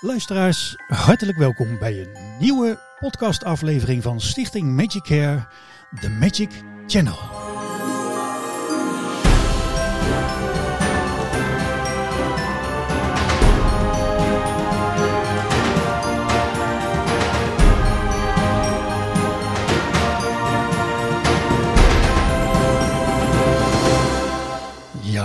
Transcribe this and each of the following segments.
Luisteraars, hartelijk welkom bij een nieuwe podcastaflevering van Stichting Magic Care, The Magic Channel.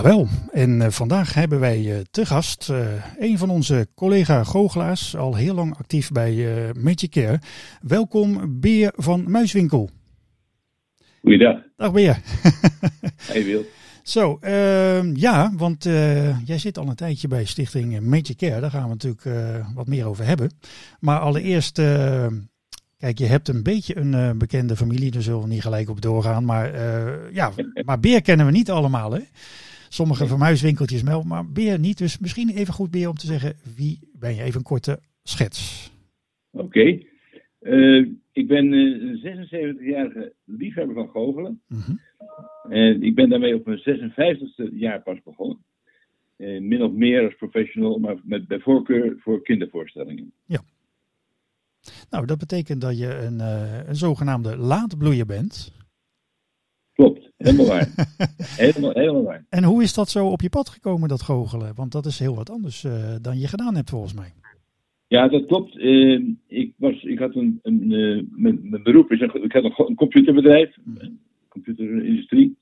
Jawel, en uh, vandaag hebben wij uh, te gast uh, een van onze collega goochelaars, al heel lang actief bij Magic Care. Welkom Beer van Muiswinkel. Goeiedag. Dag Beer. hey Wil. Zo, ja, want jij zit al een tijdje bij Stichting Magic Care. Daar gaan we natuurlijk wat meer over hebben. Maar allereerst, kijk, je hebt een beetje een bekende familie, daar zullen we niet gelijk op doorgaan. Maar ja, maar Beer kennen we niet allemaal hè. Sommige vermuiswinkeltjes wel, maar Beer niet. Dus misschien even goed Beer om te zeggen, wie ben je? Even een korte schets. Oké. Okay. Uh, ik ben uh, een 76-jarige liefhebber van goochelen. Mm -hmm. En ik ben daarmee op mijn 56e jaar pas begonnen. Uh, min of meer als professional, maar met bij voorkeur voor kindervoorstellingen. Ja. Nou, dat betekent dat je een, een zogenaamde laatbloeier bent. Helemaal waar. helemaal, helemaal waar. En hoe is dat zo op je pad gekomen, dat goochelen? Want dat is heel wat anders uh, dan je gedaan hebt, volgens mij. Ja, dat klopt. Uh, ik, was, ik had een, een uh, mijn, mijn, beroep is een, ik had een, een computerbedrijf, een computerindustrie.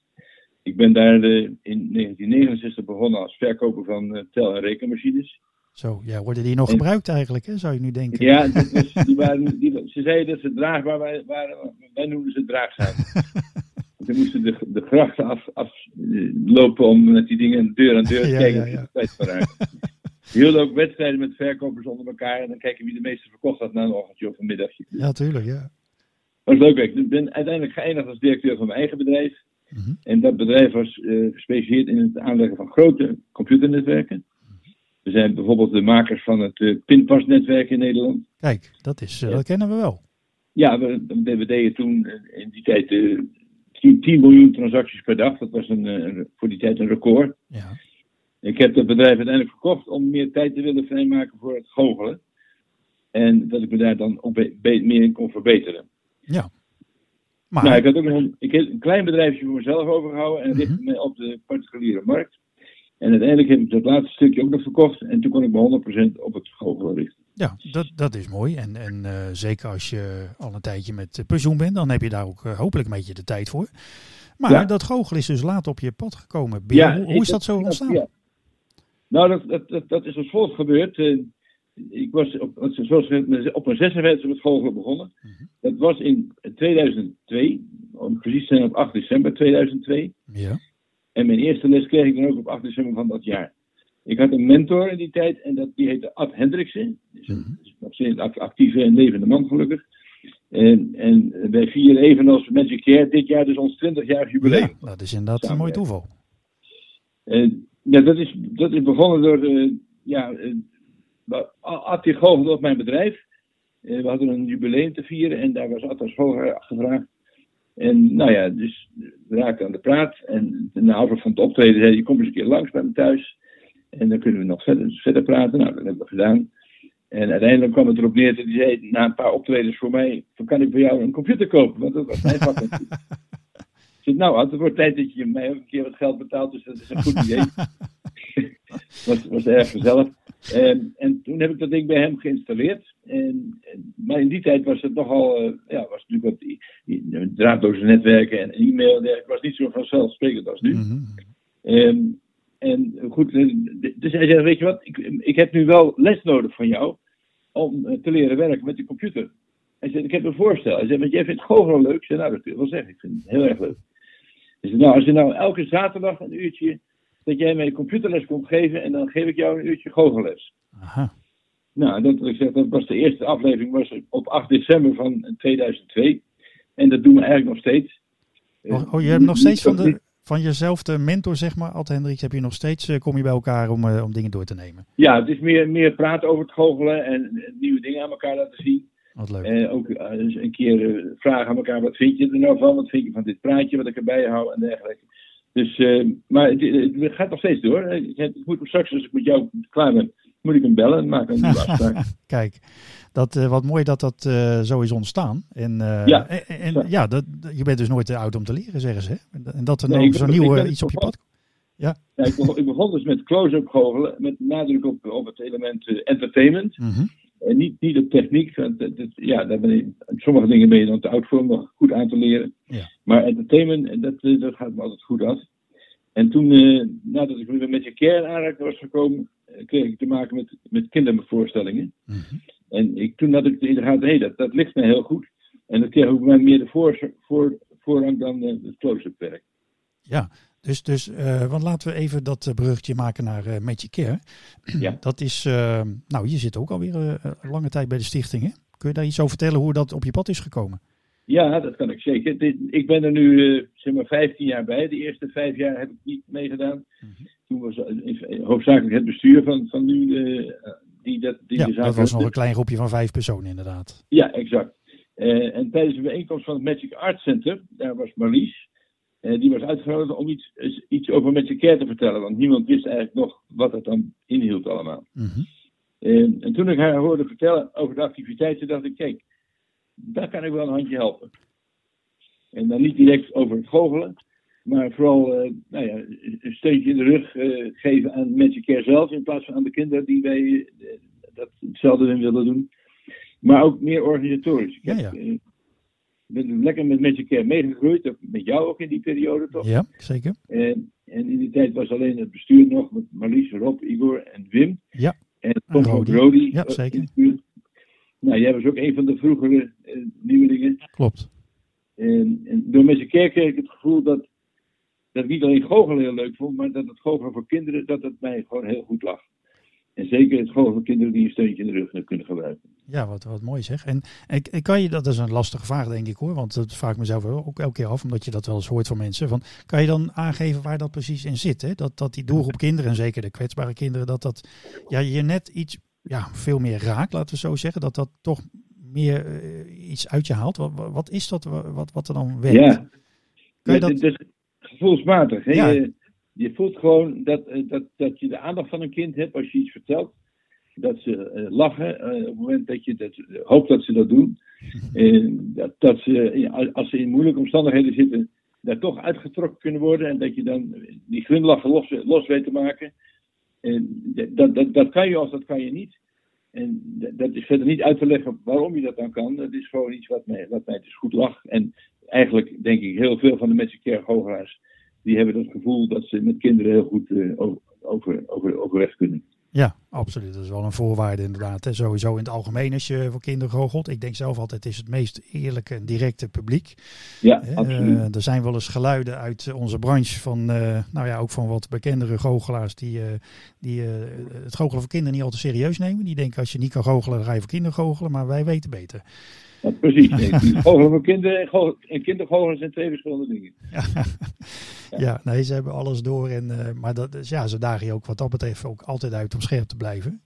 Ik ben daar in 1969 begonnen als verkoper van tel- en rekenmachines. Zo, ja, worden die nog en, gebruikt eigenlijk, hè, zou je nu denken? Ja, was, die waren, die, ze zeiden dat ze draagbaar waren, wij noemden ze draagzaam. Ze moesten de, de grachten aflopen af, om met die dingen deur aan deur te kijken. Ja, ja. Hielden ook wedstrijden met verkopers onder elkaar en dan kijken wie de meeste verkocht had na een ochtendje of een middagje. Ja, tuurlijk, ja. Dat was leuk. Ik ben uiteindelijk geëindigd als directeur van mijn eigen bedrijf. Mm -hmm. En dat bedrijf was uh, gespecialiseerd in het aanleggen van grote computernetwerken. We zijn bijvoorbeeld de makers van het uh, pinpasnetwerk in Nederland. Kijk, dat, is, uh, dat kennen we wel. Ja, we, we deden toen in die tijd 10, 10 miljoen transacties per dag. Dat was een, een, voor die tijd een record. Ja. Ik heb het bedrijf uiteindelijk verkocht om meer tijd te willen vrijmaken voor het goochelen. En dat ik me daar dan ook meer in kon verbeteren. Ja. Maar... Nou, ik had ook nog een, ik heb een klein bedrijfje voor mezelf overgehouden en richtte mm -hmm. me op de particuliere markt. En uiteindelijk heb ik dat laatste stukje ook nog verkocht. En toen kon ik me 100% op het goochelen richten. Ja, dat, dat is mooi. En, en uh, zeker als je al een tijdje met pensioen bent, dan heb je daar ook uh, hopelijk een beetje de tijd voor. Maar ja. dat goochelen is dus laat op je pad gekomen. Ja, hoe, hoe is dat zo ontstaan? Ja. Nou, dat, dat, dat, dat, is als volgt gebeurd. Uh, ik was op, zoals op mijn 56 met goochelen begonnen. -hmm. Dat was in 2002, om precies te zijn op 8 december 2002. Ja. En mijn eerste les kreeg ik dan ook op 8 december van dat jaar. Ik had een mentor in die tijd en dat, die heette Ad Hendriksen. Dus nog steeds een actieve en levende man gelukkig. En, en wij vieren evenals Magic Care dit jaar dus ons 20-jarig jubileum. Ja, dat is inderdaad een mooi toeval. En, ja, dat is, dat is begonnen door, uh, ja, uh, Ad die goochelde op mijn bedrijf. Uh, we hadden een jubileum te vieren en daar was Ad als volger gevraagd. En nou ja, dus we raakten aan de praat. En na afloop van het optreden zei hij, kom eens een keer langs bij me thuis. En dan kunnen we nog verder, verder praten. Nou, dat hebben we gedaan. En uiteindelijk kwam het erop neer dat hij zei, na een paar optredens voor mij, dan kan ik voor jou een computer kopen. Want dat was mijn vak. Ik zei, nou, het wordt tijd dat je mij ook een keer wat geld betaalt, dus dat is een goed idee. was, was erg gezellig. En, en toen heb ik dat ding bij hem geïnstalleerd. En, maar in die tijd was het nogal, uh, ja, was natuurlijk wat draadloze netwerken en e-mail. Het was niet zo vanzelfsprekend als nu. Mm-hmm. Um, en goed, dus hij zei, weet je wat, ik, ik heb nu wel les nodig van jou om te leren werken met de computer. Hij zei, ik heb een voorstel. Hij zei, want jij vindt goochelen leuk? Ik zei, nou, dat kun je wel zeggen. Ik vind het heel erg leuk. Hij nou, als je nou elke zaterdag een uurtje, dat jij mij computerles komt geven en dan geef ik jou een uurtje goochelles. Aha. Nou, dat, ik zeg, dat was de eerste aflevering, was op 8 december van 2002. En dat doen we eigenlijk nog steeds. Oh, oh je hebt nog steeds van de, van jezelf de mentor, zeg maar, Ad Hendricks, heb je nog steeds, uh, kom je bij elkaar om, uh, om dingen door te nemen? Ja, het is meer, meer praten over het goochelen en nieuwe dingen aan elkaar laten zien. Wat leuk. En ook uh, een keer vragen aan elkaar, wat vind je er nou van? Wat vind je van dit praatje wat ik erbij hou en dergelijke. Dus, maar het, het, gaat nog steeds door. Ik moet straks, als ik met jou klaar ben, moet ik hem bellen en maken een nieuwe afspraak. Kijk, dat, uh, wat mooi dat dat uh, zo is ontstaan. En, uh, ja, en, en ja, dat, je bent dus nooit te oud om te leren, zeggen ze. En dat er nee, nou zo'n nieuw iets op je pad komt. Ja. ja ik, begon, ik, begon, dus met close-up goochelen, met nadruk op, op het element entertainment. Mm -hmm. En niet, niet op techniek. Want dat, dat, ja, daar ben ik, sommige dingen ben je dan te oud voor om nog goed aan te leren. Ja. Maar entertainment, dat, dat gaat me altijd goed af. En toen, nadat ik met je care aanraking was gekomen, kreeg ik te maken met, met kindervoorstellingen. Mm -hmm. En ik, toen had ik in de gaten, hé, dat, dat ligt me heel goed. En dat kreeg ook mij meer de voor, voor, voorrang dan uh, het close-up werk. Ja, dus, dus uh, want laten we even dat bruggetje maken naar uh, Met Je Care. Ja. Dat is, nou, je zit ook alweer een lange tijd bij de stichting, hè? Kun je daar iets over vertellen hoe dat op je pad is gekomen? Ja, dat kan ik zeker. Dit, ik ben er nu zeg maar 15 jaar bij. De eerste vijf jaar heb ik niet meegedaan. Mm -hmm. Toen was hoofdzakelijk het bestuur van, van nu uh, die dat die ja, de zaak dat was nog een klein groepje van vijf personen inderdaad. Ja, exact. en tijdens de bijeenkomst van het Magic Art Center, daar was Marlies. die was uitgenodigd om iets, iets over Magic Care te vertellen. Want niemand wist eigenlijk nog wat het dan inhield allemaal. Mm -hmm. en toen ik haar hoorde vertellen over de activiteiten, dacht ik, kijk, daar kan ik wel een handje helpen. En dan niet direct over het goochelen, maar vooral uh, nou ja, een steuntje in de rug uh, geven aan Magic Care zelf, in plaats van aan de kinderen die wij uh, dat hetzelfde in willen doen. Maar ook meer organisatorisch. Ja, ja. Ik ben lekker met Magic Care meegegroeid, met jou ook in die periode toch? Ja, zeker. En, en in die tijd was alleen het bestuur nog met Marlies, Rob, Igor en Wim. Ja. En Tom Brody. Ja, zeker. Nou, jij was ook een van de vroegere nieuwelingen. Klopt. En, en door z'n kerk kreeg ik het gevoel dat, dat ik niet alleen goochelen heel leuk vond, maar dat het goochelen voor kinderen, dat het mij gewoon heel goed lag. En zeker het goochelen voor kinderen die een steuntje in de rug kunnen gebruiken. Ja, wat, wat mooi zeg. En, en kan je, dat is een lastige vraag denk ik hoor, want dat vraag ik mezelf ook elke keer af, omdat je dat wel eens hoort van mensen. Van, kan je dan aangeven waar dat precies in zit? Hè? Dat, dat die doelgroep kinderen, en zeker de kwetsbare kinderen, dat dat ja, je net iets ja, veel meer raakt, laten we zo zeggen. Dat dat toch meer uh, iets uit je haalt. Wat, wat is dat wat, wat er dan werkt? Ja, kan je dat... gevoelsmatig. Hè? Ja. Je, je voelt gewoon dat, dat, dat je de aandacht van een kind hebt als je iets vertelt. Dat ze uh, lachen uh, op het moment dat je dat, hoopt dat ze dat doen. dat, dat ze, als ze in moeilijke omstandigheden zitten, daar toch uitgetrokken kunnen worden. En dat je dan die glimlach los, los weet te maken. En dat, dat, dat kan je of dat kan je niet. En dat is verder niet uit te leggen waarom je dat dan kan. Dat is gewoon iets wat mij, wat mij dus goed lag. En eigenlijk denk ik heel veel van de Care goochelaars... die hebben het gevoel dat ze met kinderen heel goed uh, over, over, overweg kunnen. Ja, absoluut. Dat is wel een voorwaarde inderdaad. Hè. Sowieso in het algemeen als je voor kinderen goochelt. Ik denk zelf altijd, het is het meest eerlijke en directe publiek. Ja, absoluut. Uh, er zijn wel eens geluiden uit onze branche van, uh, nou ja, ook van wat bekendere goochelaars die, uh, die het goochelen voor kinderen niet al te serieus nemen. Die denken als je niet kan goochelen, dan ga je voor kinderen goochelen, maar wij weten beter. Ja, precies. Goochelen voor kinderen en kindergoochelen zijn twee verschillende dingen. Ja. Ja. ja, nee, ze hebben alles door. En, uh, maar dat, dus ja, ze dagen je ook wat dat betreft ook altijd uit om scherp te blijven.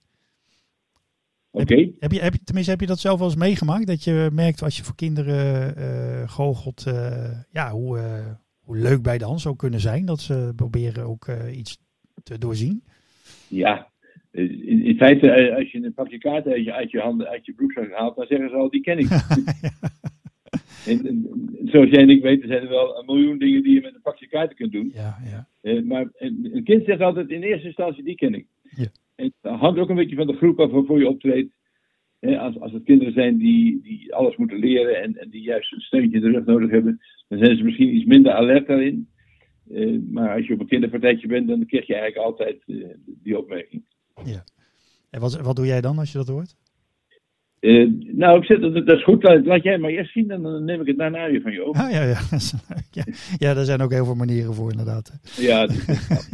Oké. Okay. Heb, heb, je, heb je, tenminste, heb je dat zelf wel eens meegemaakt? Dat je merkt als je voor kinderen uh, goochelt, uh, ja, hoe, hoe leuk bij de hand zou kunnen zijn. Dat ze proberen ook iets te doorzien. Ja, in, in, feite, als je een pakje kaarten uit je, uit je handen, uit je broekzak haalt, dan zeggen ze al, die ken ik. En, en, zoals jij en ik weten, zijn er wel een miljoen dingen die je met een pakje kaarten kunt doen. Ja, ja. Uh, maar een, een, kind zegt altijd in eerste instantie, die ken ik. Ja. En het hangt ook een beetje van de groep af waarvoor je optreedt. He, als, als het kinderen zijn die, die alles moeten leren en, en die juist een steuntje in de rug nodig hebben, dan zijn ze misschien iets minder alert daarin. Uh, maar als je op een kinderpartijtje bent, dan krijg je eigenlijk altijd uh, die opmerking. Ja. En wat, wat doe jij dan als je dat hoort? Uh, nou, ik zit, dat, is goed. Laat, jij maar eerst zien en dan neem ik het daarna weer van je over. Ah, ja, ja. ja. ja, daar zijn ook heel veel manieren voor inderdaad. Ja.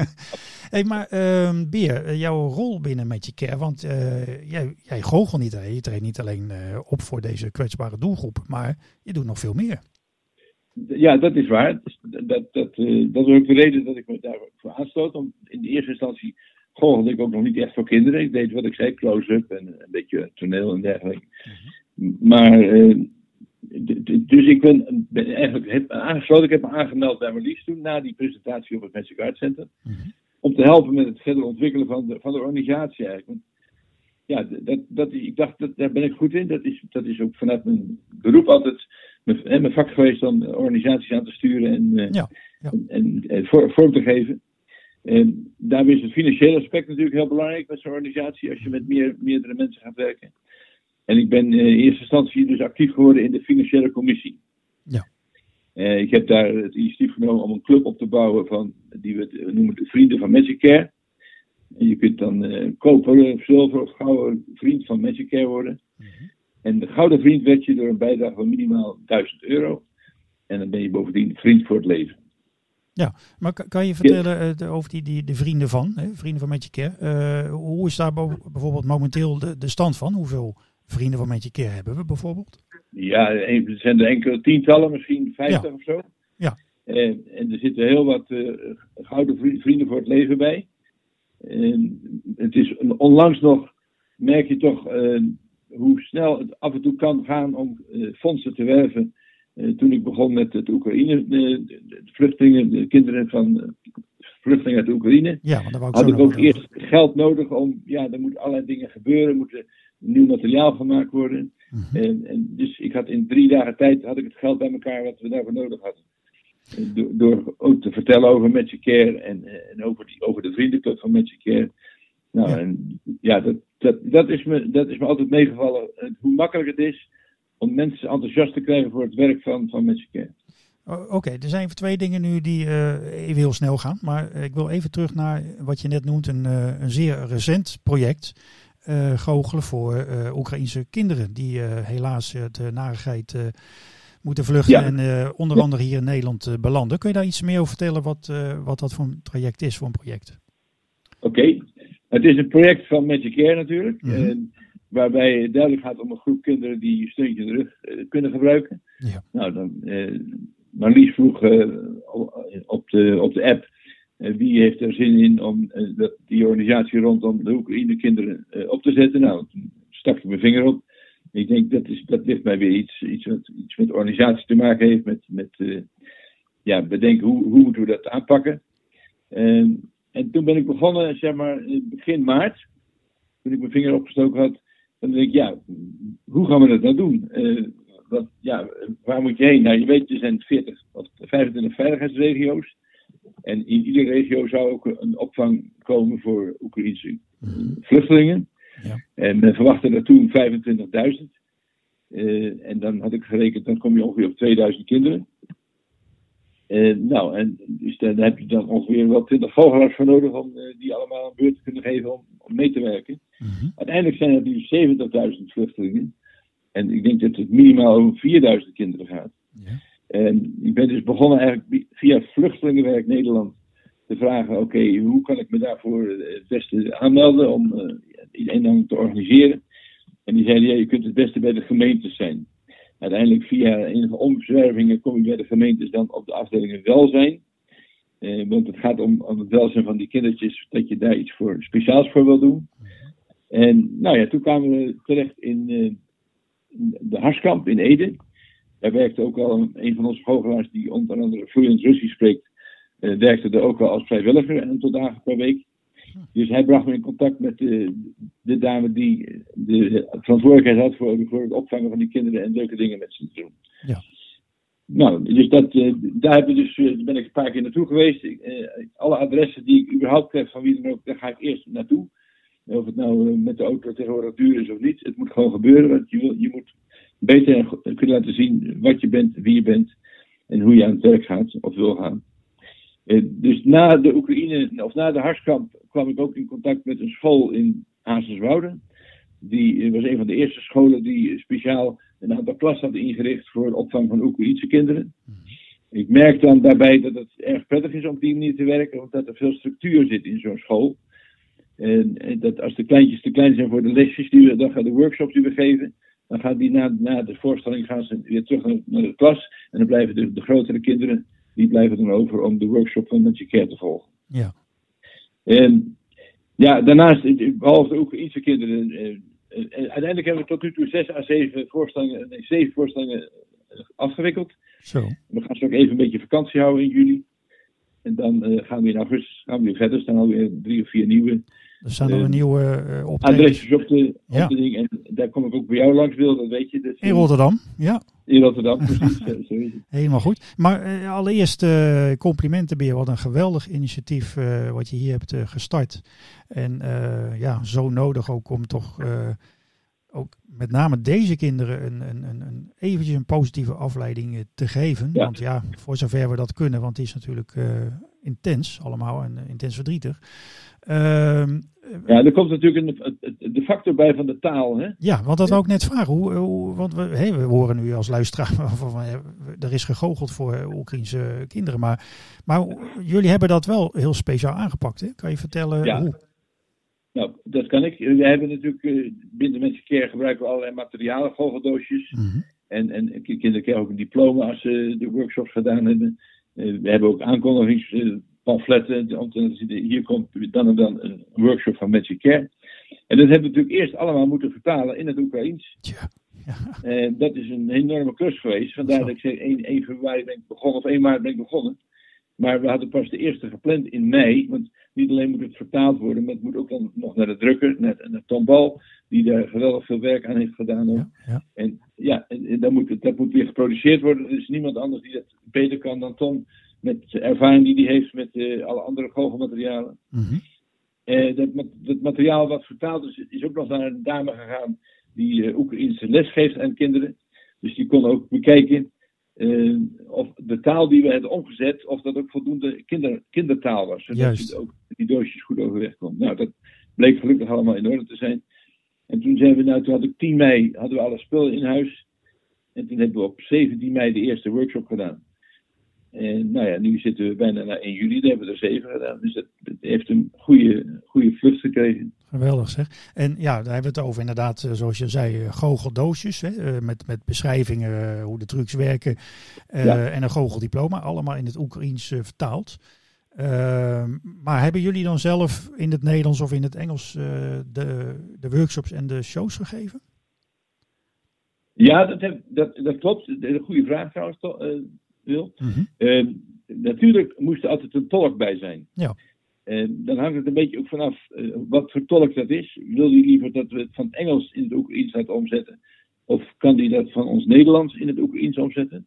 hey, maar uh, Beer, jouw rol binnen met je care, want uh, jij, jij goochelt niet, hè? je treedt niet alleen op voor deze kwetsbare doelgroep, maar je doet nog veel meer. Ja, dat is waar. Dat, dat, dat, dat is ook de reden dat ik me daarvoor aanstoot. Om in de eerste instantie goochelde ik ook nog niet echt voor kinderen. Ik deed wat ik zei, close-up en een beetje toneel en dergelijke. Mm-hmm. Maar, uh, dus ik ben, ben eigenlijk heb aangesloten. Ik heb me aangemeld bij Marlies toen, na die presentatie op het Magic Art Center. Mm-hmm. Om te helpen met het verder ontwikkelen van de, van de organisatie eigenlijk. Want ja, dat, dat, ik dacht, dat, daar ben ik goed in. Dat is, dat is ook vanuit mijn beroep altijd mijn, mijn vak geweest om organisaties aan te sturen en, ja, ja. en, en vorm te geven. En daarmee is het financiële aspect natuurlijk heel belangrijk met zo'n organisatie als je met meer, meerdere mensen gaat werken. En ik ben in eerste instantie dus actief geworden in de financiële commissie. Ja. Uh, ik heb daar het initiatief genomen om een club op te bouwen van, die we noemen de Vrienden van Medicare. En je kunt dan uh, koper, zilver of gouden vriend van Medicare worden. Mm -hmm. En de gouden vriend werd je door een bijdrage van minimaal 1000 euro. En dan ben je bovendien vriend voor het leven. Ja, maar kan je vertellen ja. over die, die, de vrienden van, hè, vrienden van Medicare. Uh, hoe is daar bijvoorbeeld momenteel de, de stand van? Hoeveel vrienden van Medicare hebben we bijvoorbeeld? Ja, er zijn er enkele tientallen, misschien vijftig ja. of zo. Ja. En, en er zitten heel wat gouden vrienden voor het leven bij. En het is onlangs nog, merk je toch hoe snel het af en toe kan gaan om fondsen te werven. Toen ik begon met het Oekraïne, de, de, vluchtelingen, de kinderen van vluchtelingen uit de Oekraïne, ja, ik had ik ook eerst geld nodig om, ja, er moeten allerlei dingen gebeuren, moeten nieuw materiaal gemaakt worden. Mhm. Uh -huh. en, en, dus ik had in drie dagen tijd had ik het geld bij elkaar wat we daarvoor nodig hadden. Door, door ook te vertellen over Medicare en, en over, die, over de vriendenclub van Medicare. Nou, ja, en, ja dat, dat, dat, is me, dat is me altijd meegevallen. Hoe makkelijk het is om mensen enthousiast te krijgen voor het werk van, van Medicare. Oké, okay, er zijn twee dingen nu die uh, even heel snel gaan. Maar ik wil even terug naar wat je net noemt, een, uh, een zeer recent project. Uh, goochelen voor Oekraïnse kinderen die helaas de narigheid moeten vluchten ja. en onder andere hier in Nederland belanden. Kun je daar iets meer over vertellen wat, wat dat voor een traject is, voor een project? Oké, okay. het is een project van Medicare natuurlijk, mm -hmm. Waarbij het duidelijk gaat om een groep kinderen die een steuntje in de rug kunnen gebruiken. Ja. Nou, dan, Marlies vroeg op, de, op de app wie heeft er zin in om dat, die organisatie rondom de Oekraïne kinderen op te zetten. Nou, toen stak ik mijn vinger op. Ik denk dat, is, dat ligt mij weer iets, iets, wat, iets met organisatie te maken heeft. Met, met ja, bedenken hoe, hoe moeten we dat aanpakken. En, en toen ben ik begonnen, zeg maar, begin maart. Toen ik mijn vinger opgestoken had. Dan denk ik, ja, hoe gaan we dat nou doen? Uh, wat, ja, waar moet je heen? Nou, je weet, er zijn 40 of 25 veiligheidsregio's. En in iedere regio zou ook een opvang komen voor Oekraïnse vluchtelingen. Ja. En men verwachtte er toen 25.000. Uh, en dan had ik gerekend, dan kom je ongeveer op 2000 kinderen. Uh, nou, en dus dan heb je dan ongeveer wel 20 vogelaars voor nodig om uh, die allemaal een beurt te kunnen geven om, om mee te werken. Mm -hmm. Uiteindelijk zijn er nu 70.000 vluchtelingen. En ik denk dat het minimaal over 4000 kinderen gaat. Ja. En ik ben dus begonnen eigenlijk via Vluchtelingenwerk Nederland te vragen: oké, okay, hoe kan ik me daarvoor het beste aanmelden om uh, te organiseren? En die zeiden: ja, je kunt het beste bij de gemeentes zijn. Uiteindelijk via enige omzwervingen kom je bij de gemeentes dan op de afdelingen welzijn. Uh, want het gaat om, om het welzijn van die kindertjes, dat je daar iets voor speciaals voor wil doen. En nou ja, toen kwamen we terecht in, uh, de Harskamp in Ede. Daar werkte ook al een, een van onze hoogleraars die onder andere vloeiend Russisch spreekt uh, werkte er ook wel als vrijwilliger een aantal dagen per week. Dus hij bracht me in contact met de, de dame die de verantwoordelijkheid had voor, voor, het opvangen van die kinderen en leuke dingen met ze te doen. Ja. Nou, dus dat, uh, daar heb ik dus, uh, ben ik een paar keer naartoe geweest. Alle adressen die ik überhaupt krijg van wie dan ook, daar ga ik eerst naartoe. Of het nou met de auto tegenwoordig duur is of niet, het moet gewoon gebeuren. Want je, wil, je moet beter kunnen laten zien wat je bent, wie je bent en hoe je aan het werk gaat of wil gaan. Uh, dus na de Oekraïne, of na de Harskamp, kwam ik ook in contact met een school in Azerswoude. Die was een van de eerste scholen die speciaal een aantal klassen had ingericht voor de opvang van Oekraïnse kinderen. Mm. Ik merk dan daarbij dat het erg prettig is om op die manier te werken, omdat er veel structuur zit in zo'n school. En, dat als de kleintjes te klein zijn voor de lesjes, die we, dan gaan de workshops die we geven, dan gaan die na, na de voorstelling gaan ze weer terug naar, naar de klas. En dan blijven de, de grotere kinderen die blijven dan over om de workshop van Magic Care te volgen. Ja. En ja, daarnaast, behalve de Oekraïnse kinderen, eh, eh, uiteindelijk hebben we tot nu toe zes à zeven voorstellingen, nee, zeven voorstellingen afgewikkeld. Zo. We gaan zo ook even een beetje vakantie houden in juli. En dan uh, gaan we in augustus gaan we weer verder. Er staan alweer drie of vier nieuwe Er staan nog een nieuwe uh, Adresjes op de, op de ding. En daar kom ik ook bij jou langs, Wil, dat weet je. Dat in Rotterdam, ja. In Rotterdam, precies. Helemaal goed. Maar uh, allereerst uh, complimenten, Beer. Wat een geweldig initiatief wat je hier hebt gestart. En ja, zo nodig ook om toch ook met name deze kinderen een, een, een, een eventjes een positieve afleiding te geven. Want ja, voor zover we dat kunnen, want het is natuurlijk intens allemaal en intens verdrietig. Ehm, ja, er komt natuurlijk een, de factor bij van de taal. Hè? Ja, want dat ook net vragen. Hoe, hoe, want we, hey, we horen nu als luisteraar van, er is gegoocheld voor Oekraïnse kinderen. Maar, maar jullie hebben dat wel heel speciaal aangepakt. Hè? Kan je vertellen ja. hoe? Nou, dat kan ik. We hebben natuurlijk uh, binnen Mensen Care gebruiken we allerlei materialen, goocheldoosjes. Mm En, en kinderen krijgen ook een diploma als ze de workshops gedaan hebben. Uh, we hebben ook aankondigings pamfletten. Hier komt dan en dan een workshop van Magic Care. En dat hebben we natuurlijk eerst allemaal moeten vertalen in het Oekraïens. Ja. En dat is een enorme klus geweest. Vandaar dat ik zeg 1, 1 februari ben ik begonnen, of 1 maart ben ik begonnen. Maar we hadden pas de eerste gepland in mei. Want niet alleen moet het vertaald worden, maar het moet ook dan nog naar de drukker, naar, naar Tom Bal, die daar geweldig veel werk aan heeft gedaan. Ja, ja. En ja, en, dat, moet, dat moet weer geproduceerd worden. Er is niemand anders die dat beter kan dan Tom met de ervaring die hij heeft met uh, alle andere goochelmaterialen. Mm -hmm. uh, dat, dat, materiaal wat vertaald is, is ook nog naar een dame gegaan die uh, Oekraïnse les geeft aan kinderen. Dus die kon ook bekijken of de taal die we hebben omgezet, of dat ook voldoende kinder, kindertaal was. Zodat je ook die doosjes goed overweg kon. Nou, dat bleek gelukkig allemaal in orde te zijn. En toen zijn we, nou, toen had ik 10 mei, hadden we alle spullen in huis. En toen hebben we op 17 mei de eerste workshop gedaan. En nou ja, nu zitten we bijna naar 1 juli, daar hebben we er zeven gedaan. Dus dat, heeft een goede, goede vlucht gekregen. Geweldig zeg. En ja, daar hebben we het over inderdaad, eh, zoals je zei, eh, goocheldoosjes. Hè, eh, met, met beschrijvingen hoe de trucs werken. Uh, En een goocheldiploma, allemaal in het Oekraïens vertaald. Uh, maar hebben jullie dan zelf in het Nederlands of in het Engels de, de workshops en de shows gegeven? Ja, dat, heb, dat, dat klopt. Een goede vraag trouwens, wil. Mhm. Ehm, natuurlijk moest er altijd een tolk bij zijn. Ja. Uh, dan hangt het een beetje ook vanaf uh, wat voor tolk dat is. Wil hij liever dat we het van het Engels in het Oekraïens laten omzetten? Of kan hij dat van ons Nederlands in het Oekraïens omzetten?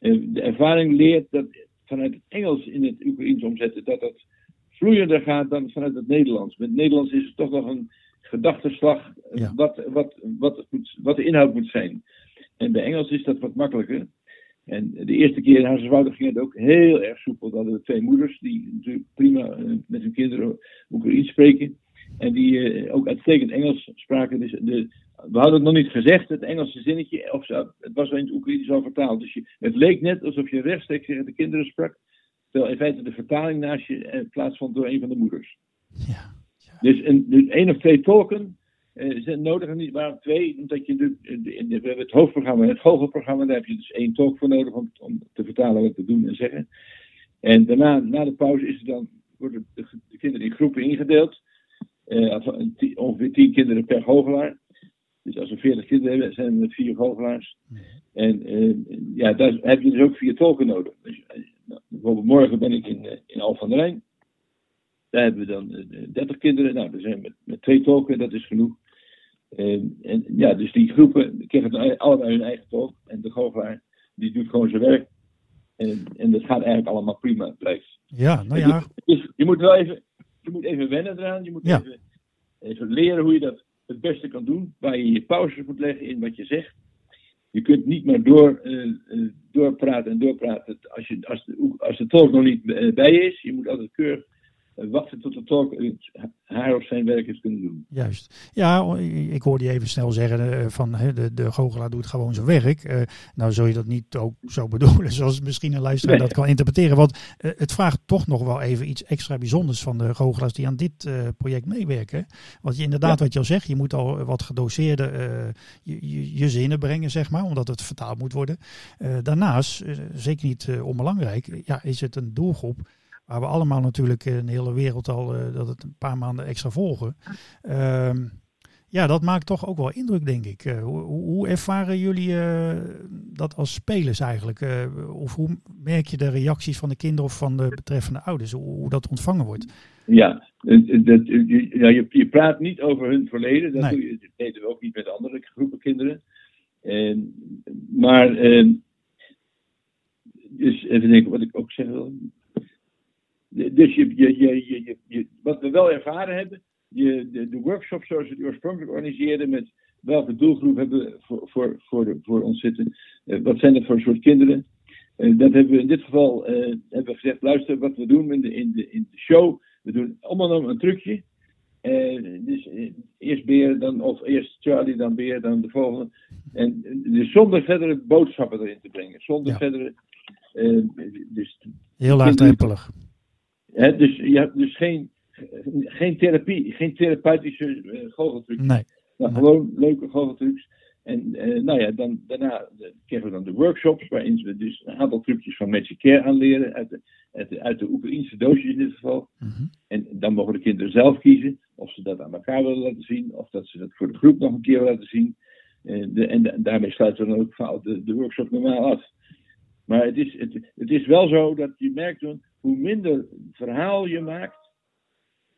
Uh, de ervaring leert dat vanuit het Engels in het Oekraïens omzetten, dat dat vloeiender gaat dan vanuit het Nederlands. Met het Nederlands is het toch nog een gedachtenslag wat, wat, wat, moet, wat de inhoud moet zijn. En bij Engels is dat wat makkelijker. En de eerste keer in Hazenswoude ging het ook heel erg soepel. Dat hadden we twee moeders die natuurlijk prima eh, met hun kinderen Oekraïens spreken. En die uh, ook uitstekend Engels spraken. Dus de, we hadden het nog niet gezegd, het Engelse zinnetje. Of zo, het was wel in het Oekraïens al vertaald. Dus je, het leek net alsof je rechtstreeks tegen de kinderen sprak. Terwijl in feite de vertaling naast je eh, plaatsvond door een van de moeders. Ja, ja. Dus een, dus één of twee tolken uh, zijn nodig en niet waarom twee, omdat je de, de, we hebben het hoofdprogramma het goochelprogramma, daar heb je dus één tolk voor nodig om, om te vertalen wat te doen en zeggen. En daarna, na de pauze, is er dan, worden de, de kinderen in groepen ingedeeld. Uh, ongeveer tien kinderen per goochelaar. Dus als we veertig kinderen hebben, zijn we met vier goochelaars. En uh, ja, daar heb je dus ook vier tolken nodig. Dus, nou, bijvoorbeeld morgen ben ik in, in Al van der Rijn. Daar hebben we dan 30 kinderen. Nou, daar zijn we met, met twee tolken, dat is genoeg. En, en, ja, dus die groepen krijgen allemaal hun eigen tolk. En de goochelaar, die doet gewoon zijn werk. En, en dat gaat eigenlijk allemaal prima, blijft. Ja, nou ja. Dus, je moet wel even, je moet even wennen eraan. Je moet even, even leren hoe je dat het beste kan doen. Waar je je pauzes moet leggen in wat je zegt. Je kunt niet maar door, uh, doorpraten en doorpraten als, je, als, de, als de tolk nog niet eh, bij is. Je moet altijd keurig eh, wachten tot de tolk haar of zijn werk is kunnen doen. Juist. Ja, ik hoorde je even snel zeggen eh, van de, de goochelaar doet gewoon zijn werk. Uh, nou zul je dat niet ook zo bedoelen zoals misschien een luisteraar dat kan interpreteren. Want het vraagt toch nog wel even iets extra bijzonders van de goochelaars die aan dit project meewerken. Want je inderdaad wat je al zegt, je moet al wat gedoseerde je, je, je, zinnen brengen zeg maar, omdat het vertaald moet worden. daarnaast, zeker niet onbelangrijk, ja, is het een doelgroep Waar we allemaal natuurlijk in de hele wereld al uh, dat het een paar maanden extra volgen. Ehm, Ja, dat maakt toch ook wel indruk, denk ik. Uh, hoe, hoe, ervaren jullie uh, dat als spelers eigenlijk? Uh, of hoe merk je de reacties van de kinderen of van de betreffende ouders? Hoe, hoe dat ontvangen wordt? Ja, dat, ja je, je, praat niet over hun verleden. Dat, nee. doe je, deden we ook niet met andere groepen kinderen. En, maar, dus even denken wat ik ook zeg wil. Dus je, je, je, je, wat we wel ervaren hebben, je, de, de workshops zoals we die oorspronkelijk organiseerden, met welke doelgroep hebben we voor, voor, voor, de, voor ons zitten, uh, wat zijn dat voor soort kinderen. Uh, dat hebben we in dit geval uh, hebben we gezegd, luister wat we doen in de, in de, in de show. We doen allemaal een trucje. dus eerst Beer, dan, of eerst Charlie, dan Beer, dan de volgende. En dus zonder verdere boodschappen erin te brengen. Zonder Ja. verdere... dus Heel laagdrempelig. Dus je hebt dus geen, geen therapie, geen therapeutische uh, goocheltrucs. Nee. Maar Nee. gewoon leuke goocheltrucs. En eh, nou ja, dan, daarna eh, krijgen we dan de workshops, waarin we dus een aantal trucjes van Magic Care aanleren, uit de, uit de, uit de Oekraïnse doosjes in dit geval. Mhm. En dan mogen de kinderen zelf kiezen of ze dat aan elkaar willen laten zien, of dat ze dat voor de groep nog een keer willen laten zien. De, en da- daarmee sluiten we dan ook de, de workshop normaal af. Maar het is, het, het is wel zo dat je merkt hoe minder verhaal je maakt,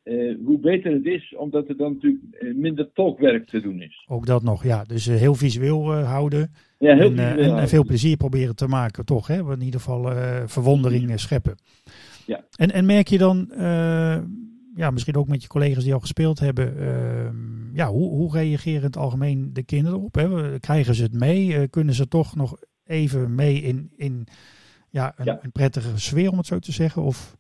eh, hoe beter het is, omdat er dan natuurlijk eh, minder tolkwerk te doen is. Ook dat nog, ja. Dus eh, heel visueel houden. Ja, heel en, visueel en, en veel plezier proberen te maken, toch? Hè? In ieder geval verwondering scheppen. Ja. En, en merk je dan, ja, misschien ook met je collega's die al gespeeld hebben, eh, ja, hoe, hoe reageren in het algemeen de kinderen op? Hè? Krijgen ze het mee? Kunnen ze toch nog even mee in, in ja, een, Ja. een prettige sfeer, om het zo te zeggen? Of,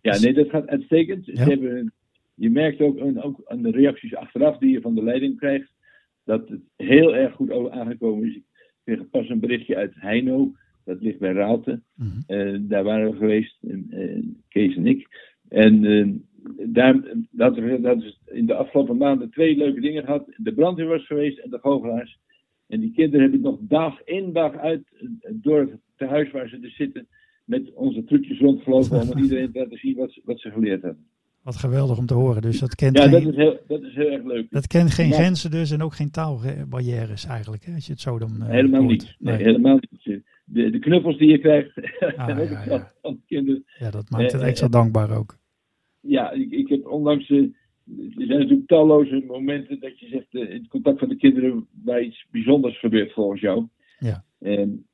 Ja, nee, dat gaat uitstekend. Ze hebben, je merkt ook, en ook aan de reacties achteraf die je van de leiding krijgt, dat het heel erg goed aangekomen is. Ik kreeg pas een berichtje uit Heino, dat ligt bij Raalte. Mhm. Eh, daar waren we geweest, eh, Kees en ik. En eh, daar, dat, dat is in de afgelopen maanden twee leuke dingen gehad. De brandweer was geweest en de goochelaars. En die kinderen hebben nog dag in dag uit door het tehuis waar ze dus zitten met onze trucjes rondgelopen om iedereen te laten zien wat, ze- wat ze geleerd hebben. wat geweldig om te horen. Dus dat kent Ja, dat geen, is heel, dat is heel erg leuk. dat kent geen Ja. grenzen dus en ook geen taalbarrières eigenlijk, hè, als je het zo dan eh, helemaal hoort. niet. Nee, Nee. helemaal niet. De, de knuffels die je krijgt, Ah, ja, ja. van- van de kinderen. Ja, dat maakt het Eh, extra dankbaar ook. ja, ik, ik heb onlangs. eh, er zijn natuurlijk talloze momenten dat je zegt. eh, in het contact van de kinderen. waar iets bijzonders gebeurt volgens jou. Ja. En-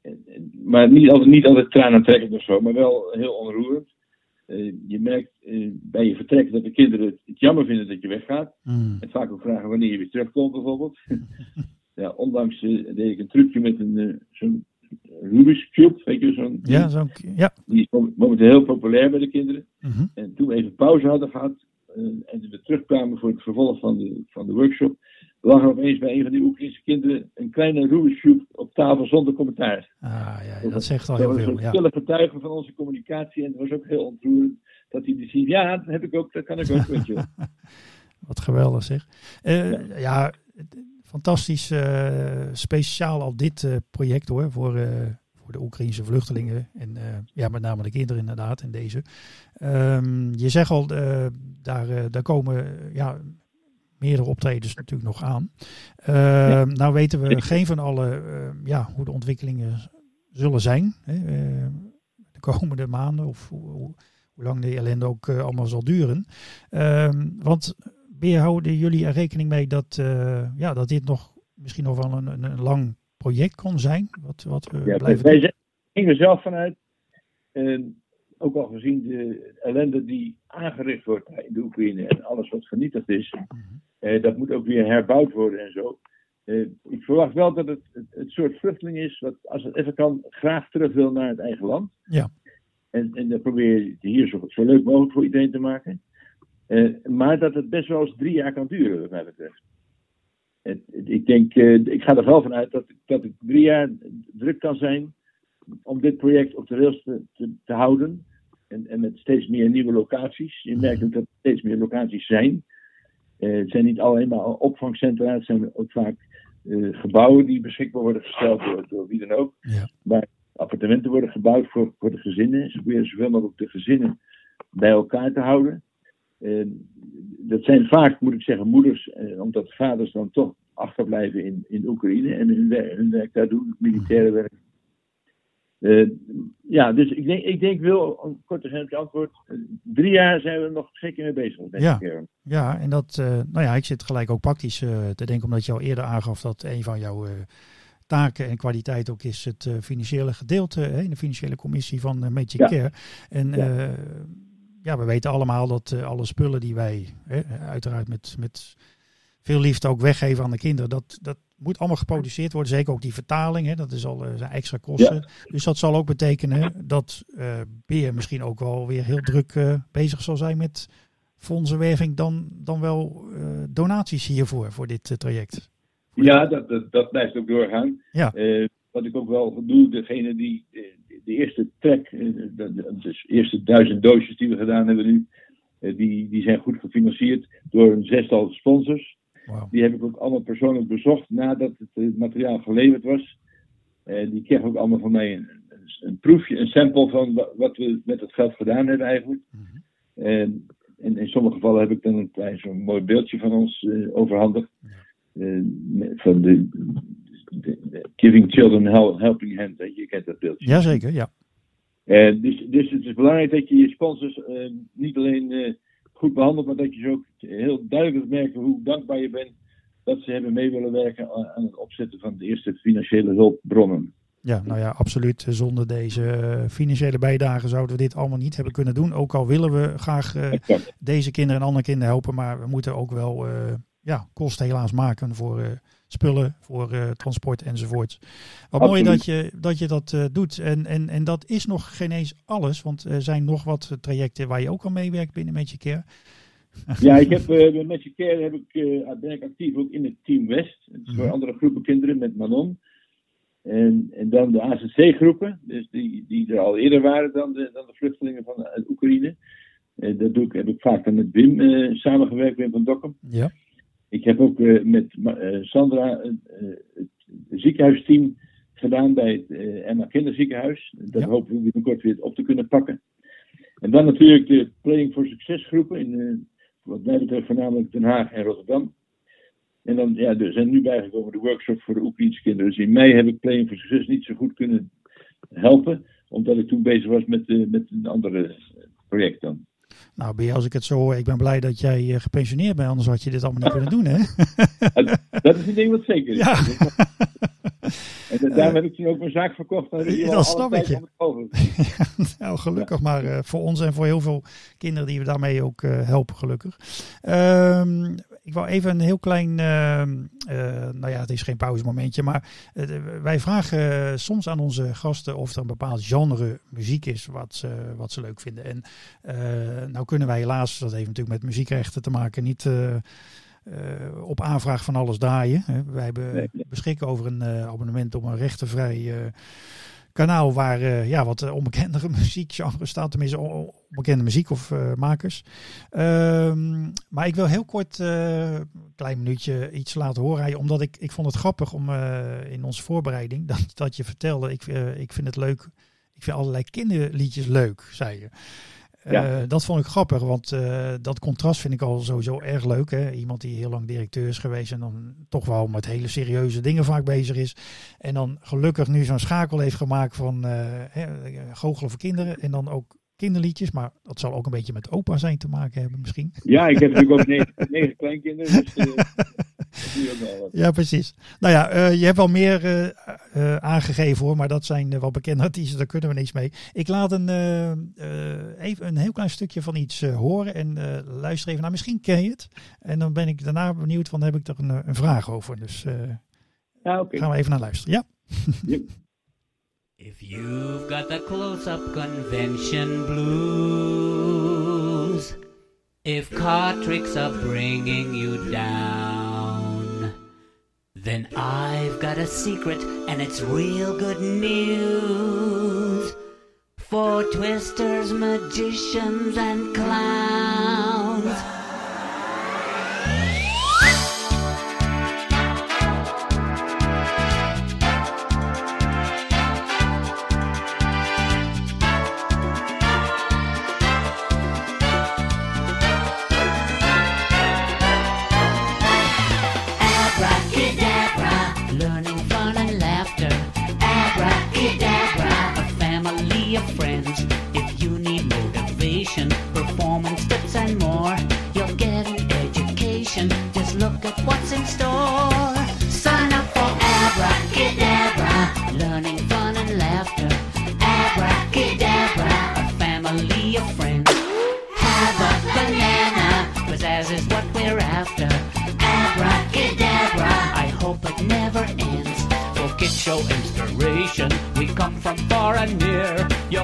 maar niet altijd, niet altijd tranentrekkend of zo, maar wel heel onroerend. Eh, je merkt eh, bij je vertrek dat de kinderen het, jammer vinden dat je weggaat. Mm. En vaak ook vragen wanneer je weer terugkomt, bijvoorbeeld. ja, onlangs eh, deed ik een trucje met een zo'n Rubik's Cube, weet je, zo'n. Ja, zo, ja. Die is mom- momenteel heel populair bij de kinderen. Mhm. En toen we even pauze hadden gehad eh, en we terugkwamen voor het vervolg van de, van de workshop, lag er opeens bij een van die Oekraïnse kinderen een kleine Cube op tafel zonder commentaar. Ah, ja, dat zegt al Dat heel was veel. een Ja. stille getuige van onze communicatie en het was ook heel ontroerend dat hij die ziet. Ja, dat heb ik ook, dat kan ik ook, weet je wel. Wat geweldig zeg. Eh, ja, fantastisch. eh, speciaal al dit eh, project hoor. Voor, eh, voor de Oekraïnse vluchtelingen. En eh, ja, met name de kinderen inderdaad. En deze. Ehm, je zegt al, eh, daar, eh, daar komen ja, meerdere optredens natuurlijk nog aan. Ehm, Nou weten we geen van alle eh, ja, hoe de ontwikkelingen zullen zijn. Hè, de komende maanden. Of hoe, hoe, hoe lang de ellende ook allemaal zal duren. Ehm, want houden jullie er rekening mee dat, ja, dat dit nog misschien nog wel een, een, een lang project kon zijn? Wat, wat we Ja, blijven wij gingen er zelf vanuit, eh, ook al gezien de ellende die aangericht wordt in de Oekraïne en alles wat vernietigd is, Mhm. eh, dat moet ook weer herbouwd worden en zo. Eh, ik verwacht wel dat het, het het soort vluchteling is wat, als het even kan, graag terug wil naar het eigen land. Ja. En, en dan probeer je het hier zo, zo leuk mogelijk voor iedereen te maken. Maar dat het best wel eens drie jaar kan duren, wat mij betreft. Het- het- ik denk, eh, ik ga er wel van uit dat, dat het drie jaar druk kan zijn om dit project op de rails te, te, te houden. En, en met steeds meer nieuwe locaties. Je merkt ook dat er steeds meer locaties zijn. Eh, het zijn niet alleen maar opvangcentra, het zijn ook vaak eh, gebouwen die beschikbaar worden gesteld door, door wie dan ook. Ja. Waar appartementen worden gebouwd voor, voor de gezinnen. Ze proberen zoveel mogelijk de gezinnen bij elkaar te houden. Eh, dat zijn vaak, moet ik zeggen, moeders, eh, omdat vaders dan toch achterblijven in, in Oekraïne en hun, wer- hun werk daar doen, militaire werk. Eh, ja, dus ik denk, ik denk wel, om kort te zijn op je antwoord, drie jaar zijn we nog zeker mee bezig met Ja. kern. Ja, en dat, nou ja, ik zit gelijk ook praktisch te denken, omdat je al eerder aangaf dat een van jouw taken en kwaliteit ook is het financiële gedeelte hè, in de financiële commissie van Magic Ja. Care. En Ja. Ja. we weten allemaal dat eh, alle spullen die wij hè, uiteraard met, met veel liefde ook weggeven aan de kinderen, dat, dat moet allemaal geproduceerd worden. Zeker ook die vertaling, hè, dat is al eh, zijn extra kosten. Dus dat zal ook betekenen dat eh Beer misschien ook wel weer heel druk bezig zal zijn met fondsenwerving dan, dan wel donaties hiervoor, voor dit traject. Ja, dat, dat, dat blijft ook doorgaan. Ja. Wat ik ook wel doe, degene die de eerste track, eh, de, dus eerste duizend doosjes die we gedaan hebben nu, eh, die, die zijn goed gefinancierd door een zestal sponsors. Die heb ik ook allemaal persoonlijk bezocht nadat het eh, materiaal geleverd was. Die kregen ook allemaal van mij een, een, proefje, een sample van wa- wat we met het geld gedaan hebben eigenlijk. Mhm. En, en in sommige gevallen heb ik dan een klein zo'n mooi beeldje van ons overhandigd. Van de Giving Children Hel- Helping Hand. weet Je kent dat beeldje. Jazeker, ja. Eh, dus, dus het is belangrijk dat je je sponsors eh, niet alleen eh, goed behandelt, maar dat je ze ook heel duidelijk merken hoe dankbaar je bent dat ze hebben mee willen werken aan aan het opzetten van de eerste financiële hulpbronnen. Ja, nou ja, absoluut. Zonder deze financiële bijdrage zouden we dit allemaal niet hebben kunnen doen. Ook al willen we graag deze kinderen en andere kinderen helpen, maar we moeten ook wel ja, kosten helaas maken voor spullen, voor eh, transport enzovoort. Wat mooi dat je dat, je dat eh, doet. En, en, en dat is nog geen eens alles, want er zijn nog wat trajecten waar je ook aan meewerkt binnen Magic Care. Ja, ik heb eh met Magic Care heb ik, eh, ben ik actief ook in het Team West. Dat is voor Mhm. andere groepen kinderen met Manon. En, en dan de ACC-groepen, dus die, die er al eerder waren dan de, dan de vluchtelingen van Oekraïne. Eh, dat doe ik, heb ik vaak dan met Wim eh, samengewerkt, Wim van Dokkum. Ja, Ik heb ook eh, met Ma- eh, Sandra eh, het ziekenhuisteam gedaan bij het Emma Kinderziekenhuis. Dat Ja. hopen we binnenkort weer op te kunnen pakken. En dan natuurlijk de Playing for Success groepen in, wat mij betreft voornamelijk Den Haag en Rotterdam. En dan, ja, er zijn nu bijgekomen de workshops voor de Oekraïnse kinderen. Dus in mei heb ik Playing for Success niet zo goed kunnen helpen, omdat ik toen bezig was met, met een andere eh, project dan. Nou Beer, als ik het zo hoor, ik ben blij dat jij eh, gepensioneerd bent, anders had je dit allemaal niet kunnen doen, hè? Dat is een ding wat zeker is. Ja. En da- daarom heb ik toen ook mijn zaak verkocht. Rio, Dat snap ik, ja. nou, gelukkig maar eh, voor ons en voor heel veel kinderen die we daarmee ook eh, helpen, gelukkig. Ehm, ik wou even een heel klein, ehm, eh, nou ja, het is geen pauzemomentje, maar eh, wij vragen eh, soms aan onze gasten of er een bepaald genre muziek is wat ze, wat ze leuk vinden. En nou kunnen wij helaas, dat heeft natuurlijk met muziekrechten te maken, niet... op aanvraag van alles draaien. hè. Wij hebben beschikken over een abonnement op een rechtenvrij kanaal waar eh, ja, wat eh, onbekendere muziekgenre staat, tenminste on- on- onbekende muziek of eh, makers. Ehm, maar ik wil heel kort, een klein minuutje, iets laten horen, omdat ik, ik vond het grappig om in onze voorbereiding dat, dat je vertelde, ik, ik vind het leuk, ik vind allerlei kinderliedjes leuk, zei je. Ja. Eh, dat vond ik grappig, want eh, dat contrast vind ik al sowieso erg leuk. Hè? Iemand die heel lang directeur is geweest en dan toch wel met hele serieuze dingen vaak bezig is. En dan gelukkig nu zo'n schakel heeft gemaakt van eh, hè, goochelen voor kinderen en dan ook kinderliedjes. Maar dat zal ook een beetje met opa zijn te maken hebben misschien. Ja, ik heb natuurlijk ook negen, negen kleinkinderen. Dus, Ja, precies. Nou ja, eh, je hebt wel meer eh, eh, aangegeven hoor, maar dat zijn wel bekende artiesten, daar kunnen we niks mee. Ik laat een, eh, eh, even een heel klein stukje van iets eh, horen en eh, luister even naar. Misschien ken je het. En dan ben ik daarna benieuwd, van heb ik er een, een vraag over. Dus eh, Ja, oké. gaan we even naar luisteren. Ja. If you've got the close-up convention blues, if card tricks are bringing you down, then I've got a secret and it's real good news for twisters, magicians, and clowns. your friends.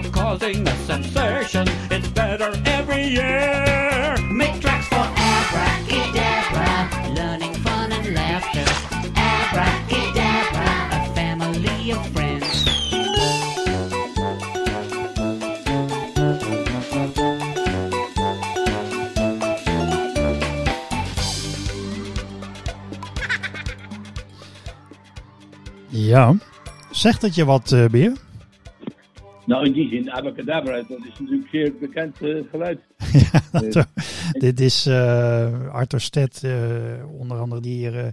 You're causing a sensation, it's better every year. Make tracks for Abracadabra, learning fun and laughter. Abracadabra, a family of friends. Ja. Zegt het je wat, eh, Beer? Nou, in die zin, Abacadabra, dat is natuurlijk zeer bekend eh, geluid. ja, dat- dit is eh, Arthur Stedt, eh, onder andere, die, hier, eh,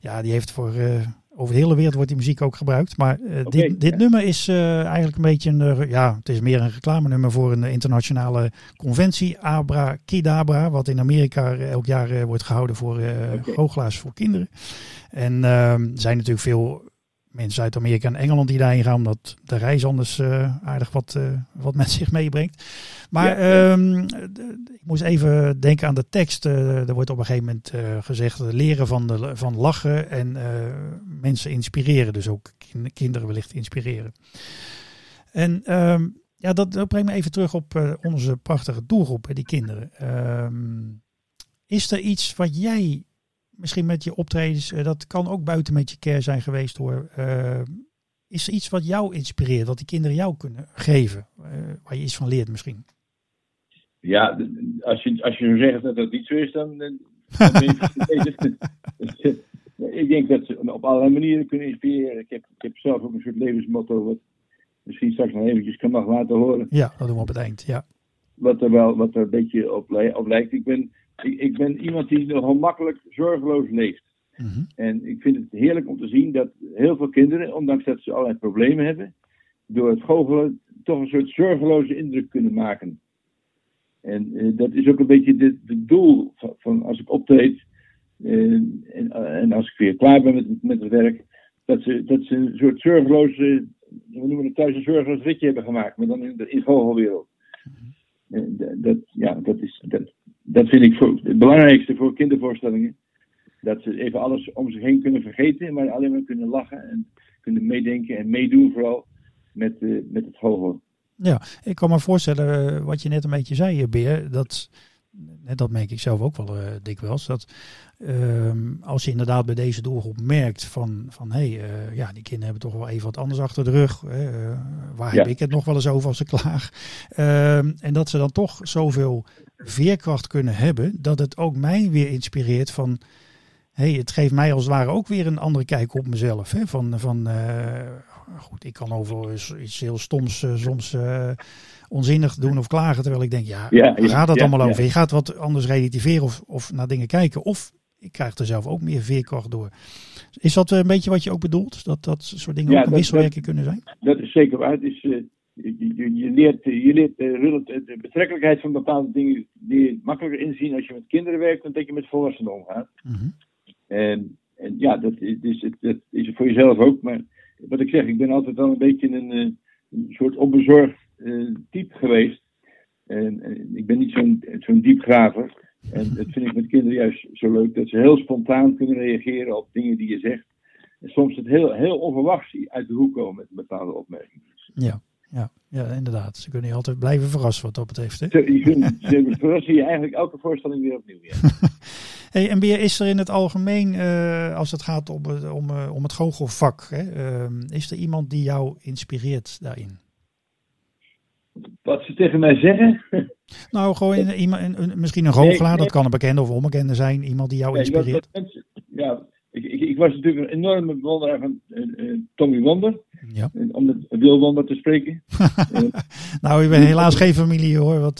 ja, die heeft voor... eh, over de hele wereld wordt die muziek ook gebruikt. Maar eh, dit, dit ja. nummer is eh, eigenlijk een beetje een... eh, ja, het is meer een reclamenummer voor een internationale conventie. Abracadabra, wat in Amerika eh, elk jaar eh, wordt gehouden voor eh Oké. goochelaars voor kinderen. En ehm, er zijn natuurlijk veel mensen uit Amerika en Engeland die daarheen gaan, omdat de reis anders eh, aardig wat, eh, wat met zich meebrengt. Maar Ja, ehm, ik moest even denken aan de tekst. Eh, er wordt op een gegeven moment gezegd leren van, de, van lachen en mensen inspireren. Dus ook kin- kinderen wellicht inspireren. En ehm, ja, dat, dat brengt me even terug op onze prachtige doelgroep, die kinderen. Ehm, is er iets wat jij misschien met je optredens, eh, dat kan ook buiten met je care zijn geweest hoor. eh, is er iets wat jou inspireert, wat die kinderen jou kunnen geven, eh, waar je iets van leert misschien? Ja, als je, als je zegt dat dat niet zo is, dan, Ik denk dat ze op allerlei manieren kunnen inspireren. Ik heb, ik heb zelf ook een soort levensmotto, wat misschien straks nog eventjes kan mag laten horen. Ja, dat doen we op het eind. Ja. Wat er wel wat er een beetje op lijkt. Ik ben, ik, ben iemand die nogal makkelijk zorgeloos leeft. Mhm. En ik vind het heerlijk om te zien dat heel veel kinderen, ondanks dat ze allerlei problemen hebben, door het goochelen toch een soort zorgeloze indruk kunnen maken. En eh, dat is ook een beetje het doel van, van als ik optreed eh, en, en als ik weer klaar ben met, met het werk, dat ze, dat ze een soort zorgeloze, we noemen het thuis een zorgeloos ritje hebben gemaakt, maar dan in de in goochelwereld. Eh, dat, dat, ja, dat, is, dat, dat vind ik voor, het belangrijkste voor kindervoorstellingen. Dat ze even alles om zich heen kunnen vergeten, maar alleen maar kunnen lachen en kunnen meedenken en meedoen vooral met, eh, met het goochelen. Ja, ik kan me voorstellen eh, wat je net een beetje zei, eh, Beer. Dat, dat merk ik zelf ook wel eh, dikwijls. Dat ehm, als je inderdaad bij deze doelgroep merkt van, van hé, hey, eh, ja, die kinderen hebben toch wel even wat anders achter de rug. eh, waar Ja. heb ik het nog wel eens over als ik klaag? Ehm, en dat ze dan toch zoveel veerkracht kunnen hebben, dat het ook mij weer inspireert van. Hey, het geeft mij als het ware ook weer een andere kijk op mezelf. Hè? Van, van goed, ik kan over iets heel stoms soms onzinnig doen of klagen. Terwijl ik denk, ja, Ja, waar gaat het ja, allemaal over? Je gaat wat anders relativeren of, of naar dingen kijken. Of ik krijg er zelf ook meer veerkracht door. Is dat eh, een beetje wat je ook bedoelt? Dat dat soort dingen Ja, ook een dat- wisselwerking kunnen zijn? Dat is zeker waar. Het is, eh, je, je- je leert, je leert eh, de betrekkelijkheid van bepaalde dingen die makkelijker inzien als je met kinderen werkt dan dat je met volwassenen omgaat. Mhm. En, en ja, dat is, het- dat is voor jezelf ook. Maar wat ik zeg, ik ben altijd wel een beetje een, eh, een soort onbezorgd eh, type geweest. En, en ik ben niet zo'n zo'n diepgraver. En dat vind ik met kinderen juist zo leuk. Dat ze heel spontaan kunnen reageren op dingen die je zegt. En soms het heel, heel onverwachts uit de hoek komen met een bepaalde opmerking. Ja, ja, ja, inderdaad. Ze kunnen je altijd blijven verrassen wat dat betreft. Hè? Ze, je kunt- ze verrassen je eigenlijk elke voorstelling weer opnieuw. Ja. Hey, en weer is er in het algemeen, eh, als het gaat om, het- om, eh, om het goochelvak, hè, ehm, is er iemand die jou inspireert daarin? Wat ze tegen mij zeggen. Nou, gewoon iemand, misschien een goochelaar, nee. dat kan een bekende of onbekende zijn. Iemand die jou inspireert. ja, ik, ik, ik was natuurlijk een enorme bewonderaar van eh, eh, Tommy Wonder. Ja. eh, Om met Wil Wonder te spreken. Nou, ik ben helaas geen familie hoor, wat,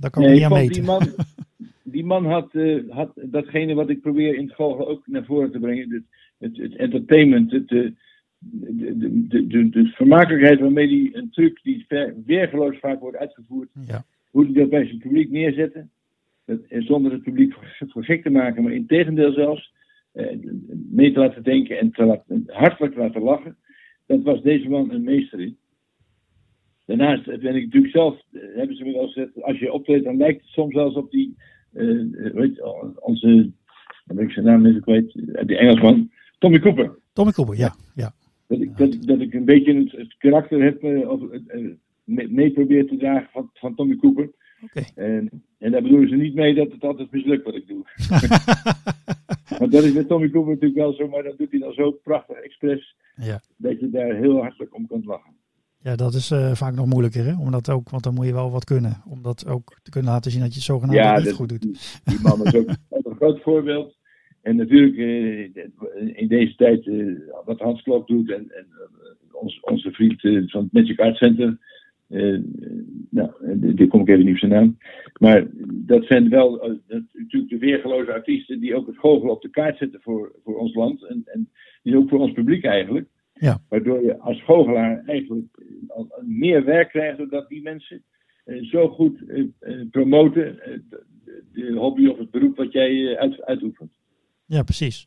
daar kan ik Nee, niet aan meten. die man, die man had, had datgene wat ik probeer in het goochelen ook naar voren te brengen. Het, het, het entertainment, het, de, de, de, de, de vermakelijkheid waarmee die een truc die weergeloos vaak wordt uitgevoerd, Ja, hoe hij dat bij zijn publiek neerzetten. Dat, eh, zonder het publiek voor, voor gek te maken, maar in tegendeel zelfs. eh, mee te laten denken en te laten, hartelijk te laten lachen. Dat was deze man een meester in. Daarnaast ben ik natuurlijk zelf, eh, hebben ze me wel gezegd, als je optreedt, dan lijkt het soms eens op die, eh, eh, weet je, onze, dan ben ik zijn naam even kwijt, eh, die Engelsman, Tommy Cooper. Tommy Cooper, ja. ja. Dat ik, dat, dat ik een beetje het, het karakter heb, eh, of eh, mee, probeer te dragen van, van Tommy Cooper. En, en daar bedoelen ze niet mee dat het altijd mislukt wat ik doe. Want dat is met Tommy Cooper natuurlijk wel zo, maar dat doet hij dan zo prachtig expres, ja. dat je daar heel hartelijk om kunt lachen. Ja, dat is eh, vaak nog moeilijker, hè? Omdat ook, want dan moet je wel wat kunnen. Om dat ook te kunnen laten zien dat je het zogenaamd Ja, niet dat- goed doet. Die, die man is ook een groot voorbeeld. En natuurlijk eh, in deze tijd eh, wat Hans Klok doet en, en eh, ons, onze vriend eh, van het Magic Art Center. eh, eh, nou, eh, die kom ik even niet op zijn naam. Maar dat zijn wel eh, dat, natuurlijk de weergeloze artiesten die ook het goochelen op de kaart zetten voor, voor ons land. En, en die ook voor ons publiek eigenlijk. Ja. Waardoor je als goochelaar eigenlijk eh, meer werk krijgt doordat die mensen eh, zo goed eh, eh, promoten eh, de, hobby of het beroep wat jij eh, uit, uitoefent. Ja, precies.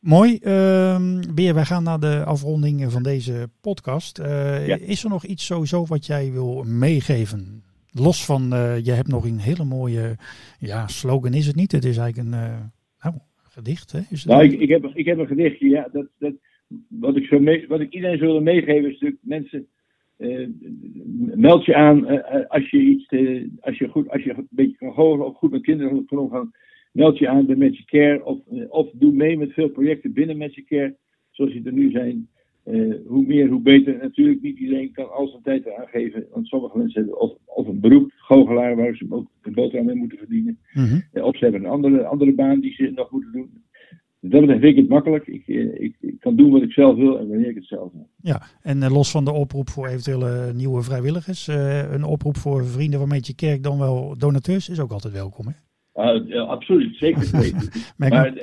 Mooi. Ehm Beer, wij gaan naar de afronding van deze podcast. Eh, Ja. Is er nog iets sowieso wat jij wil meegeven? Los van, eh, je hebt nog een hele mooie, ja, slogan is het niet. Het is eigenlijk een, eh, nou, gedicht, hè? Is het Nou, ik, ik, heb, ik heb een gedichtje, ja. Dat, dat, wat, ik zo mee, wat ik iedereen zou willen meegeven is natuurlijk mensen. meld je aan als je iets, als je goed, als je een beetje kan goochelen of goed met kinderen kan omgaan. Meld je aan bij Magic Care of, eh, of doe mee met veel projecten binnen Magic Care, zoals die er nu zijn. Eh, hoe meer, hoe beter. Natuurlijk, niet iedereen kan al zijn tijd eraan geven. Want sommige mensen hebben of, of een beroep, goochelaar, waar ze ook een boterham mee moeten verdienen. Eh, Of ze hebben een andere, andere baan die ze nog moeten doen. Dat betreft vind ik het makkelijk. Ik, ik, ik kan doen wat ik zelf wil en wanneer ik het zelf wil. Ja, en los van de oproep voor eventuele nieuwe vrijwilligers, een oproep voor vrienden van Meetje Kerk, dan wel donateurs, is ook altijd welkom. Hè? Ah, absoluut, zeker weten. Maar,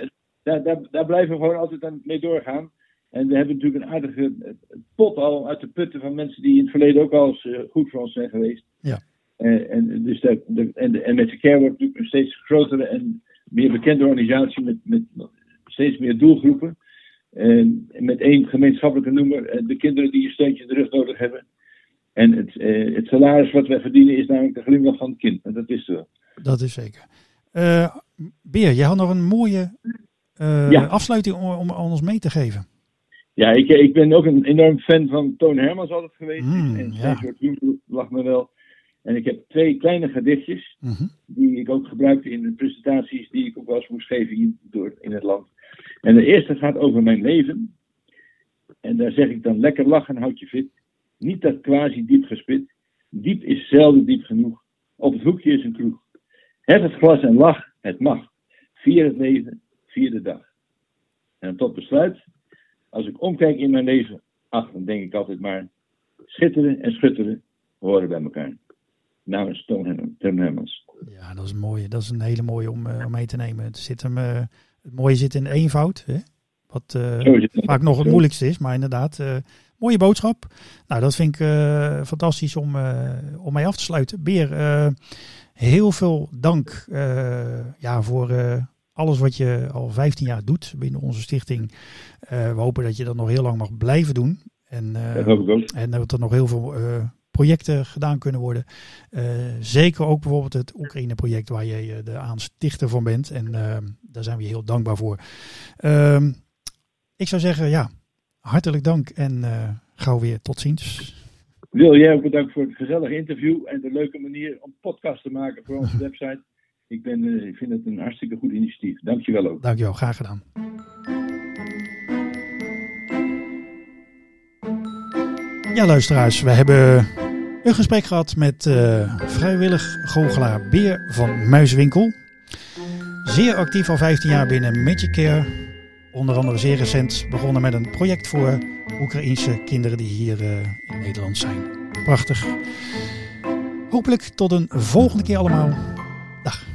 daar, daar, daar blijven we gewoon altijd aan mee doorgaan. En we hebben natuurlijk een aardige eh, pot al uit de putten van mensen die in het verleden ook al eens eh, goed voor ons zijn geweest. Ja. Eh, en, dus de, en, de- en met de care wordt natuurlijk een steeds grotere en meer bekende organisatie met, met steeds meer doelgroepen. En met één gemeenschappelijke noemer, de kinderen die een steuntje in de rug nodig hebben. En het, het salaris wat wij verdienen is namelijk de glimlach van het kind. En dat is er wel. Dat is zeker. Eh, Beer, jij had nog een mooie eh, Ja. afsluiting om, ons mee te geven. Ja, ik, ik ben ook een enorm fan van Toon Hermans altijd geweest. Mm, en ja. zijn soort humor lag me wel. En ik heb twee kleine gedichtjes, Mhm. die ik ook gebruikte in de presentaties die ik ook wel eens moest geven hier door, in het land. En de eerste gaat over mijn leven. En daar zeg ik dan lekker lachen, houd je fit. Niet dat quasi diep gespit. Diep is zelden diep genoeg. Op het hoekje is een kroeg. Hef het glas en lach, het mag. Vier het leven, vier de dag. En tot besluit, als ik omkijk in mijn leven, ach, dan denk ik altijd maar, schitteren en schutteren horen bij elkaar. Namens Toon Hermans. Ja, dat is een mooie. Dat is een hele mooie om, eh, om mee te nemen. Het, zit hem, eh, het mooie zit in eenvoud. Hè? Wat eh, vaak nog het moeilijkste is, maar inderdaad, mooie boodschap. Nou, dat vind ik fantastisch om, om mee af te sluiten. Beer, heel veel dank eh, ja, voor eh, alles wat je al 15 jaar doet binnen onze stichting. Eh, we hopen dat je dat nog heel lang mag blijven doen. En, Dat hoop ik ook. en dat er nog heel veel projecten gedaan kunnen worden. Zeker ook bijvoorbeeld het Oekraïne-project waar je eh, de aanstichter van bent. En daar zijn we je heel dankbaar voor. Ehm, ik zou zeggen, ja, hartelijk dank en gauw weer tot ziens. Wil jij ook bedankt voor het gezellige interview en de leuke manier om podcast te maken voor onze website. Ik, ben, eh, ik vind het een hartstikke goed initiatief. Dankjewel ook. Dankjewel, graag gedaan. Ja, luisteraars, we hebben een gesprek gehad met eh, vrijwillig goochelaar Beer van Muiswinkel. Zeer actief al 15 jaar binnen Magic Care. Onder andere zeer recent begonnen met een project voor Oekraïense kinderen die hier eh, in Nederland zijn. Prachtig. Hopelijk tot een volgende keer allemaal. Dag.